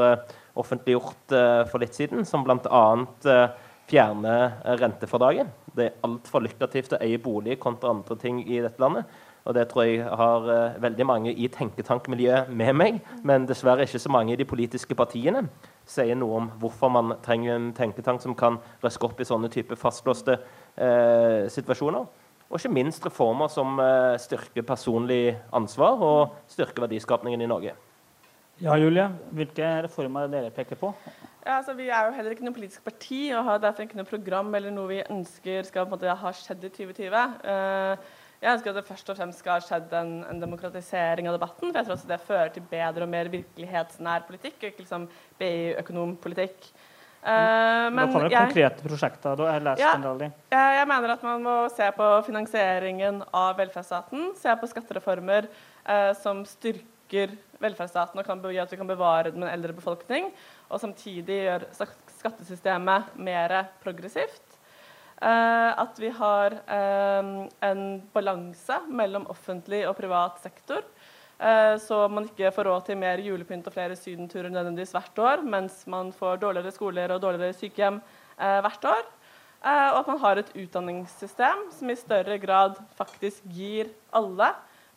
offentliggjort for litt siden, som bl.a. Eh, fjerner eh, rentefradraget. Det er altfor lukrativt å eie bolig kontra andre ting i dette landet. Og det tror jeg har uh, veldig mange i tenketankmiljøet med meg, men dessverre ikke så mange i de politiske partiene. Sier noe om hvorfor man trenger en tenketank som kan røske opp i sånne type fastlåste uh, situasjoner. Og ikke minst reformer som uh, styrker personlig ansvar og styrker verdiskapningen i Norge. Ja, Julie, hvilke reformer dere peker på? Ja, altså, vi er jo heller ikke noe politisk parti og har derfor ikke noe program eller noe vi ønsker skal på en måte ha skjedd i 2020. Uh, eh, jeg ønsker at det først og fremst skal ha skjedd en, en, demokratisering av debatten. for jeg tror også Det fører til bedre og mer virkelighetsnær politikk, og ikke liksom BI-økonompolitikk. Uh, men da kommer det konkrete prosjekter. Da jeg ja, jeg, jeg mener at man må se på finansieringen av velferdsstaten. Se på skattereformer uh, som styrker velferdsstaten og kan gjøre at vi kan bevare den med en eldre befolkning, og samtidig gjør skattesystemet mer progressivt. Uh, at vi har en balanse mellom offentlig og privat sektor. Uh, så man ikke får råd til mer julepynt og flere sydenturer nødvendigvis hvert år, mens man får dårligere skoler og dårligere sykehjem hvert år. og at man har et utdanningssystem som i større grad faktisk gir alle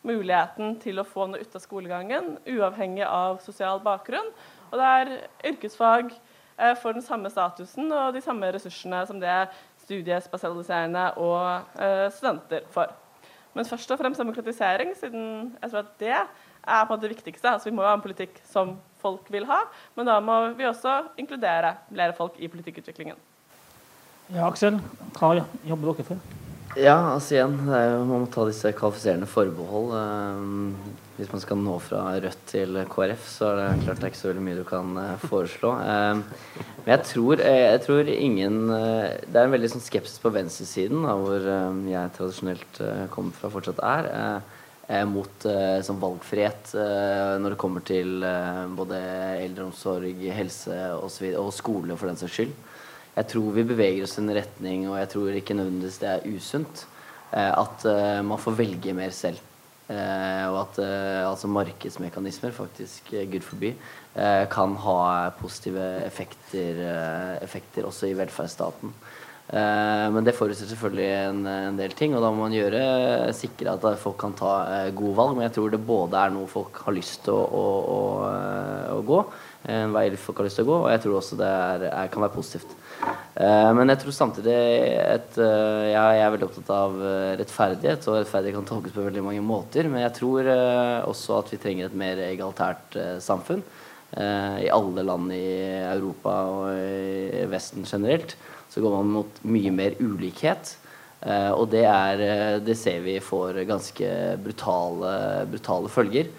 muligheten til å få noe ut av skolegangen, uavhengig av sosial bakgrunn. Og der yrkesfag eh, får den samme statusen og de samme ressursene som det studiespesialiserende og eh, studenter for. Men først og fremst demokratisering, siden jeg tror at det er på det viktigste. Altså, vi må jo ha en politikk som folk vil ha, men da må vi også inkludere flere folk i politikkutviklingen. Ja, Aksel, hva jobber dere for? Ja, altså igjen, jo, man må ta disse kvalifiserende forbehold. Um, hvis man skal nå fra Rødt til KrF, så er det klart det er ikke så veldig mye du kan uh, foreslå. Um, men jeg tror, eh, jeg tror ingen Det er en veldig sånn skepsis på venstresiden, da, hvor jeg tradisjonelt kommer fra, fortsatt er. mot sånn valgfrihet når det kommer til både eldreomsorg, helse og, og skole, for den saks skyld. Jeg tror vi beveger oss i en retning, og jeg tror ikke nødvendigvis det er usunt, eh, at eh, man får velge mer selv. Eh, og at altså markedsmekanismer, faktisk Gud forby, kan ha positive effekter, effekter også i velferdsstaten. men det forutsetter selvfølgelig en, en, del ting, og da må man gjøre sikre at folk kan ta gode valg. Men jeg tror det både er noe folk har lyst til å, å, å, å gå, en vei folk har lyst til å gå, og jeg tror også det er, kan være positivt. Uh, men jeg tror samtidig at uh, jeg, er veldig opptatt av uh, rettferdighet, og rettferdighet kan tolkes på veldig mange måter. Men jeg tror også at vi trenger et mer egalitært samfunn. I alle land i Europa og i Vesten generelt så går man mot mye mer ulikhet. og det, er, det ser vi får ganske brutale, brutale følger.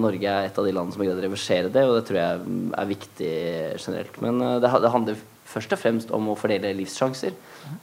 Norge er et av de landene som har greid å reversere det, og det tror jeg er viktig generelt. Men det handler først og fremst om å fordele livssjanser.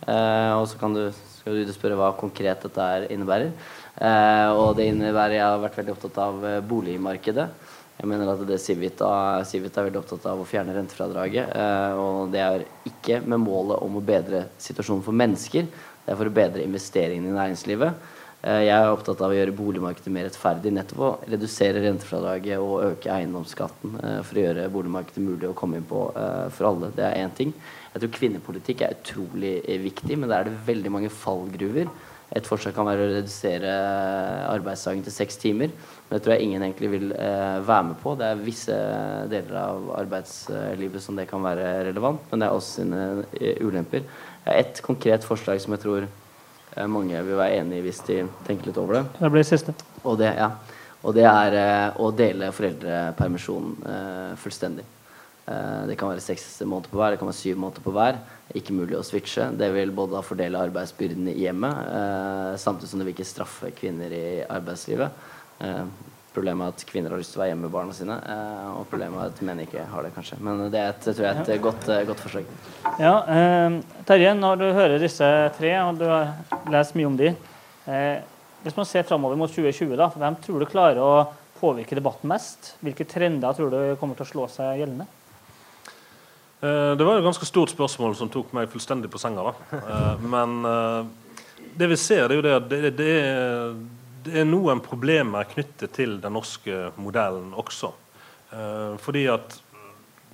Eh, og så kan du, skal du spørre hva konkret dette innebærer. Eh, og det innebærer Jeg har vært veldig opptatt av eh, boligmarkedet. Jeg mener at det Civita, Civita er veldig opptatt av å fjerne rentefradraget. Eh, og det er ikke med målet om å bedre situasjonen for mennesker. Det er for å bedre investeringene i næringslivet. Eh, jeg er opptatt av å gjøre boligmarkedet mer rettferdig. Nettopp å redusere rentefradraget og øke eiendomsskatten eh, for å gjøre boligmarkedet mulig å komme inn på eh, for alle. Det er én ting. Jeg tror kvinnepolitikk er utrolig viktig, men der er det veldig mange fallgruver. Et forslag kan være å redusere arbeidsdagen til seks timer. Men det tror jeg ingen egentlig vil være med på. Det er visse deler av arbeidslivet som det kan være relevant, men det er også sine ulemper. Et konkret forslag som jeg tror mange vil være enig hvis de tenker litt over det. Det blir siste. Og det, ja. og det er eh, å dele foreldrepermisjonen eh, fullstendig. det kan være seks måneder på hver, det kan være syv måneder på hver. Ikke mulig å switche. Det vil både fordele arbeidsbyrdene i hjemmet, samtidig som det vil ikke straffe kvinner i arbeidslivet. Problemet er at kvinner har lyst til å være hjemme med barna sine. Eh, og problemet er at menn ikke har det, kanskje. Men det er et, tror jeg, et ja. godt, eh, godt, forslag. Ja, eh, Terje, når du hører disse tre, og du har lest mye om de, eh, Hvis man ser framover mot 2020, da, hvem tror du klarer å påvirke debatten mest? Hvilke trender tror du kommer til å slå seg gjeldende? Eh, det var et ganske stort spørsmål som tok meg fullstendig på senga. da. Eh, men det vi ser, det er jo det at det, det er det er noen problemer knyttet til den norske modellen også. Eh, fordi at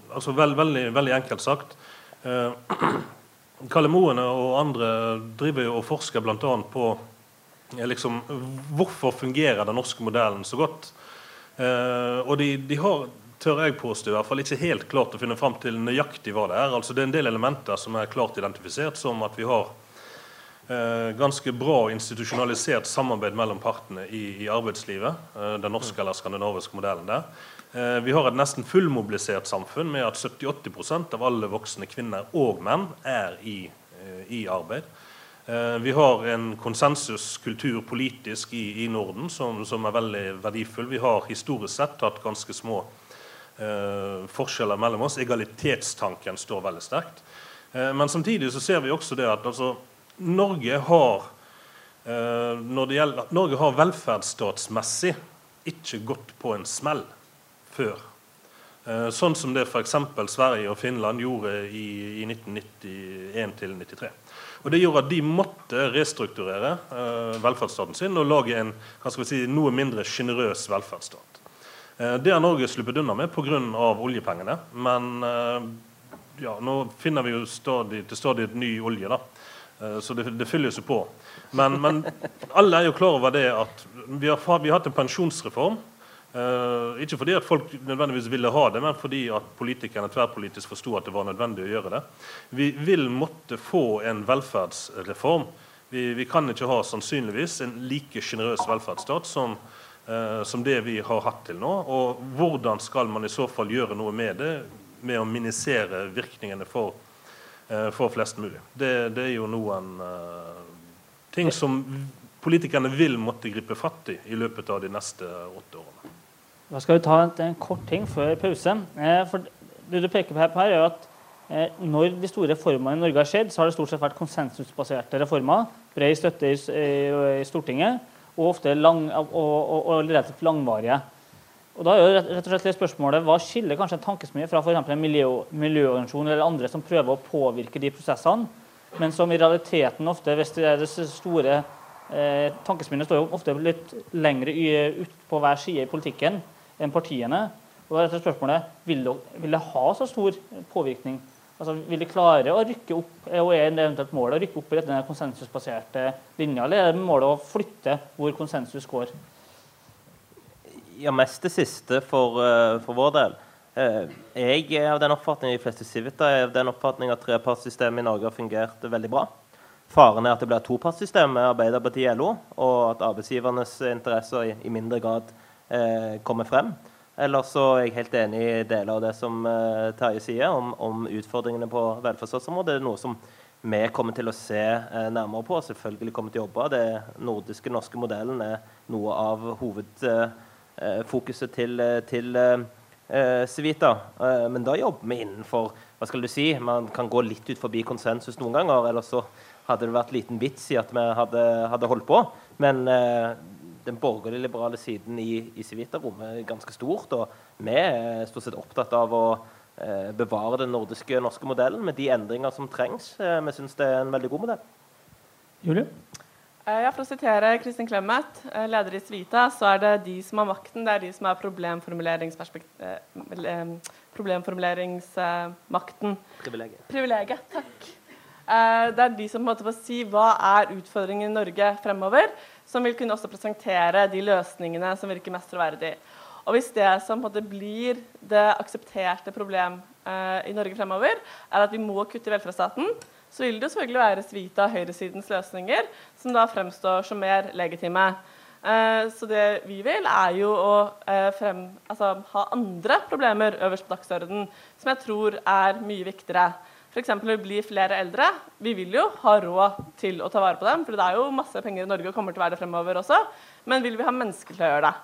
altså veld, veldig, veldig, enkelt sagt eh, Kalle Moene og andre driver jo og forsker bl.a. på eh, liksom, hvorfor fungerer den norske modellen så godt. Eh, og de, de, har tør jeg påstå, i hvert fall ikke helt klart å finne fram til nøyaktig hva det er. Altså Det er en del elementer som er klart identifisert, som at vi har ganske bra institusjonalisert samarbeid mellom partene i, i arbeidslivet. Eh, den norske eller skandinaviske modellen der. Eh, vi har et nesten fullmobilisert samfunn med at 70-80 av alle voksne kvinner og menn er i, i arbeid. Vi har en konsensuskultur politisk i, i Norden som, som, er veldig verdifull. Vi har historisk sett hatt ganske små eh, forskjeller mellom oss. Egalitetstanken står veldig sterkt. Eh, men samtidig så ser vi også det at altså, Norge har eh, når det gjelder, Norge har velferdsstatsmessig ikke gått på en smell før. Eh, sånn som det f.eks. Sverige og Finland gjorde i, i 1991-93. Og Det gjorde at de måtte restrukturere eh, velferdsstaten sin og lage en si, noe mindre sjenerøs velferdsstat. Det har Norge sluppet unna med pga. oljepengene. Men ja, nå finner vi jo stadig, til stadig ny olje. da. Eh, så det, det fylles jo på. Men, men, alle er jo klar over det at vi har, vi har hatt en pensjonsreform Uh, ikke fordi at folk nødvendigvis ville ha det, men fordi at politikerne tverrpolitisk forsto at det var nødvendig å gjøre det. Vi vil måtte få en velferdsreform. Vi, vi kan ikke ha sannsynligvis en like sjenerøs velferdsstat som, uh, som, det vi har hatt til nå. Og hvordan skal man i så fall gjøre noe med det, med å minisere virkningene for, for flest mulig? Det, det, er jo noen ting som politikerne vil måtte gripe fatt i i løpet av de neste åtte årene. Da skal vi ta en, en kort ting før pause. Eh, for det du peker på her, er at eh, når de store reformene i Norge har skjedd, så har det stort sett vært konsensusbaserte reformer. Bred støtte i, i, i, Stortinget, og ofte lang, og, og, og, relativt langvarige. Og da er jo rett, og slett det spørsmålet, Hva skiller kanskje en tankesmie fra for en miljø, miljøorganisasjon eller andre som prøver å påvirke de prosessene, men som i realiteten ofte, hvis det er det store eh, Tankesmiene står jo ofte litt lengre ut på hver side i politikken enn partiene. Og da er spørsmålet vil det, vil det ha så stor påvirkning? Altså, vil de klare å rykke opp, og er det eventuelt målet å rykke opp i denne konsensusbaserte linja, eller er det målet å flytte hvor konsensus går? Ja, mest det siste for, uh, for vår del. Uh, jeg er av den oppfatning, de fleste Civita er av den oppfatning at trepartssystemet i Norge har fungert veldig bra. Faren er at det blir et topartssystem med Arbeiderpartiet LO, og at arbeidsgivernes interesser i, i mindre grad eh, kommer frem. Ellers så er jeg helt enig i deler av det som eh, Terje sier om, om, utfordringene på velferdsstatsområdet. Det er noe som vi kommer til å se eh, nærmere på. og Selvfølgelig kommer til å jobbe. Det nordiske, norske modellen er noe av hovedfokuset til, til Civita. men da jobber vi innenfor hva skal du si, Man kan gå litt ut forbi konsensus noen ganger. Eller så hadde det vært liten vits i at vi hadde, hadde holdt på. Men eh, den borgerlige liberale siden i, i Civita-rommet er ganske stort. Og vi er stort sett opptatt av å eh, bevare den nordiske norske modellen med de endringer som trengs. Eh, vi syns det er en veldig god modell. Julie? Eh, ja, for å sitere Kristin Clemet, eh, leder i Svita, så er det de som har makten, det er de som har eh, problemformuleringsmakten. Privilegiet. Privilegiet, takk. Det er de som på en måte får si hva er utfordringen i Norge fremover som vil kunne også presentere de løsningene som virker mest troverdig. Og Hvis det som på en måte blir det aksepterte problem i Norge fremover, er at vi må kutte i velferdsstaten, så vil det jo selvfølgelig være Svita høyresidens løsninger som da fremstår som mer legitime. Eh, så det vi vil, er jo å eh, frem, altså, ha andre problemer øverst på dagsordenen, som jeg tror er mye viktigere. F.eks. å bli flere eldre. Vi vil jo ha råd til å ta vare på dem, for det er jo masse penger i Norge og kommer til å være det fremover også. Men vil vi ha mennesker til å gjøre det?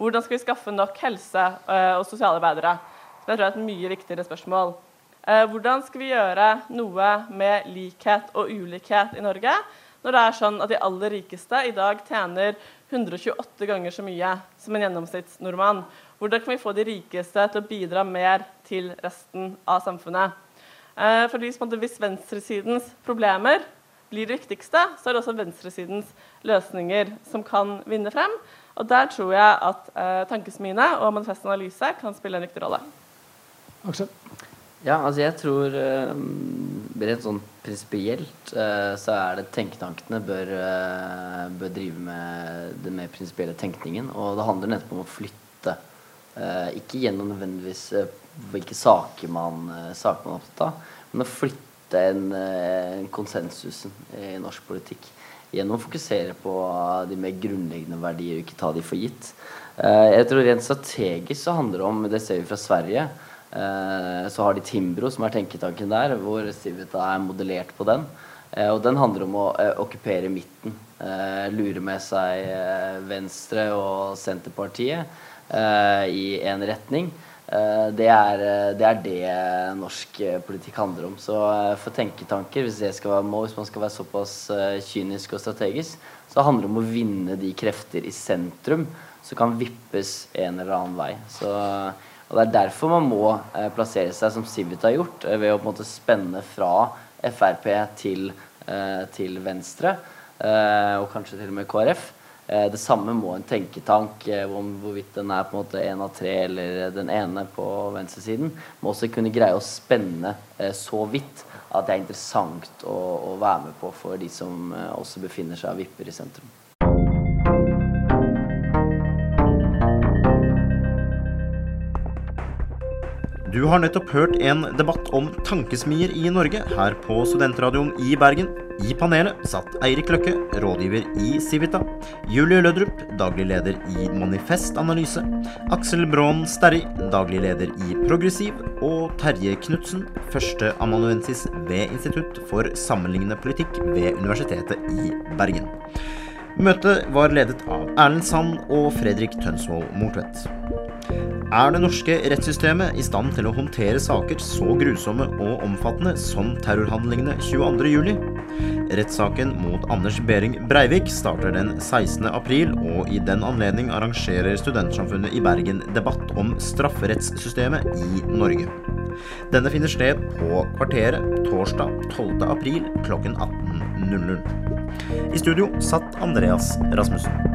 Hvordan skal vi skaffe nok helse- eh, og sosialarbeidere? Det tror jeg er et mye viktigere spørsmål. Eh, hvordan skal vi gjøre noe med likhet og ulikhet i Norge når det er sånn at de aller rikeste i dag tjener 128 ganger så mye som en gjennomsnittsnordmann? Hvordan kan vi få de rikeste til å bidra mer til resten av samfunnet? Eh, for hvis venstresidens problemer blir det viktigste, så er det også venstresidens løsninger som kan vinne frem. Og der tror jeg at eh, tankesmiene og Manifest Analyse kan spille en viktig rolle. Aksel? Ja, altså jeg tror uh, rent sånn prinsipielt uh, så er det tenketankene bør, uh, bør drive med den mer prinsipielle tenkningen. Og det handler nettopp om å flytte. Ikke gjennom nødvendigvis hvilke saker man, eh, saker man er opptatt av, men å flytte en, eh, en konsensusen i norsk politikk gjennom å fokusere på de mer grunnleggende verdier og ikke ta de for gitt. Eh, jeg tror Rent strategisk så handler det om Det ser vi fra Sverige. Så har de Timbro, som er tenketanken der, hvor Civita er modellert på den. Og den handler om å okkupere midten. Lure med seg Venstre og Senterpartiet i en retning. Eh, det er, eh, det er, det norsk eh, politikk handler om. Så for tenketanker, hvis, være, hvis, man skal være såpass kynisk og strategisk, så handler det om å vinne de krefter i sentrum som kan vippes en eller annen vei. Så, og Det er derfor man må plassere seg som Civita har gjort, ved å på en måte spenne fra Frp til, til Venstre, og kanskje til og med KrF. Eh, det samme må en tenketank, eh, om hvorvidt den er på en måte en av tre eller den ene på venstresiden, må også kunne greie å spenne eh, så vidt at det er interessant å, å være med på for de som også befinner seg og vipper i sentrum. Du har nettopp hørt en debatt om tankesmier i Norge her på Studentradioen i Bergen. I panelet satt Eirik Løkke, rådgiver i Civita, Julie Lødrup, daglig leder i Manifest Analyse, Aksel Braan Sterri, daglig leder i Progressiv, og Terje Knutsen, førsteamanuensis ved Institutt for sammenlignende politikk ved Universitetet i Bergen. Møtet var ledet av Erlend Sand og Fredrik Tønsvold Mortvedt. Er det norske rettssystemet i stand til å håndtere saker så grusomme og omfattende som terrorhandlingene 22.07? Rettssaken mot Anders Behring Breivik starter den 16. april, og i den anledning arrangerer Studentsamfunnet i Bergen debatt om strafferettssystemet i Norge. Denne finner sted på Kvarteret torsdag 12. april klokken 18.00. I studio satt Andreas Rasmussen.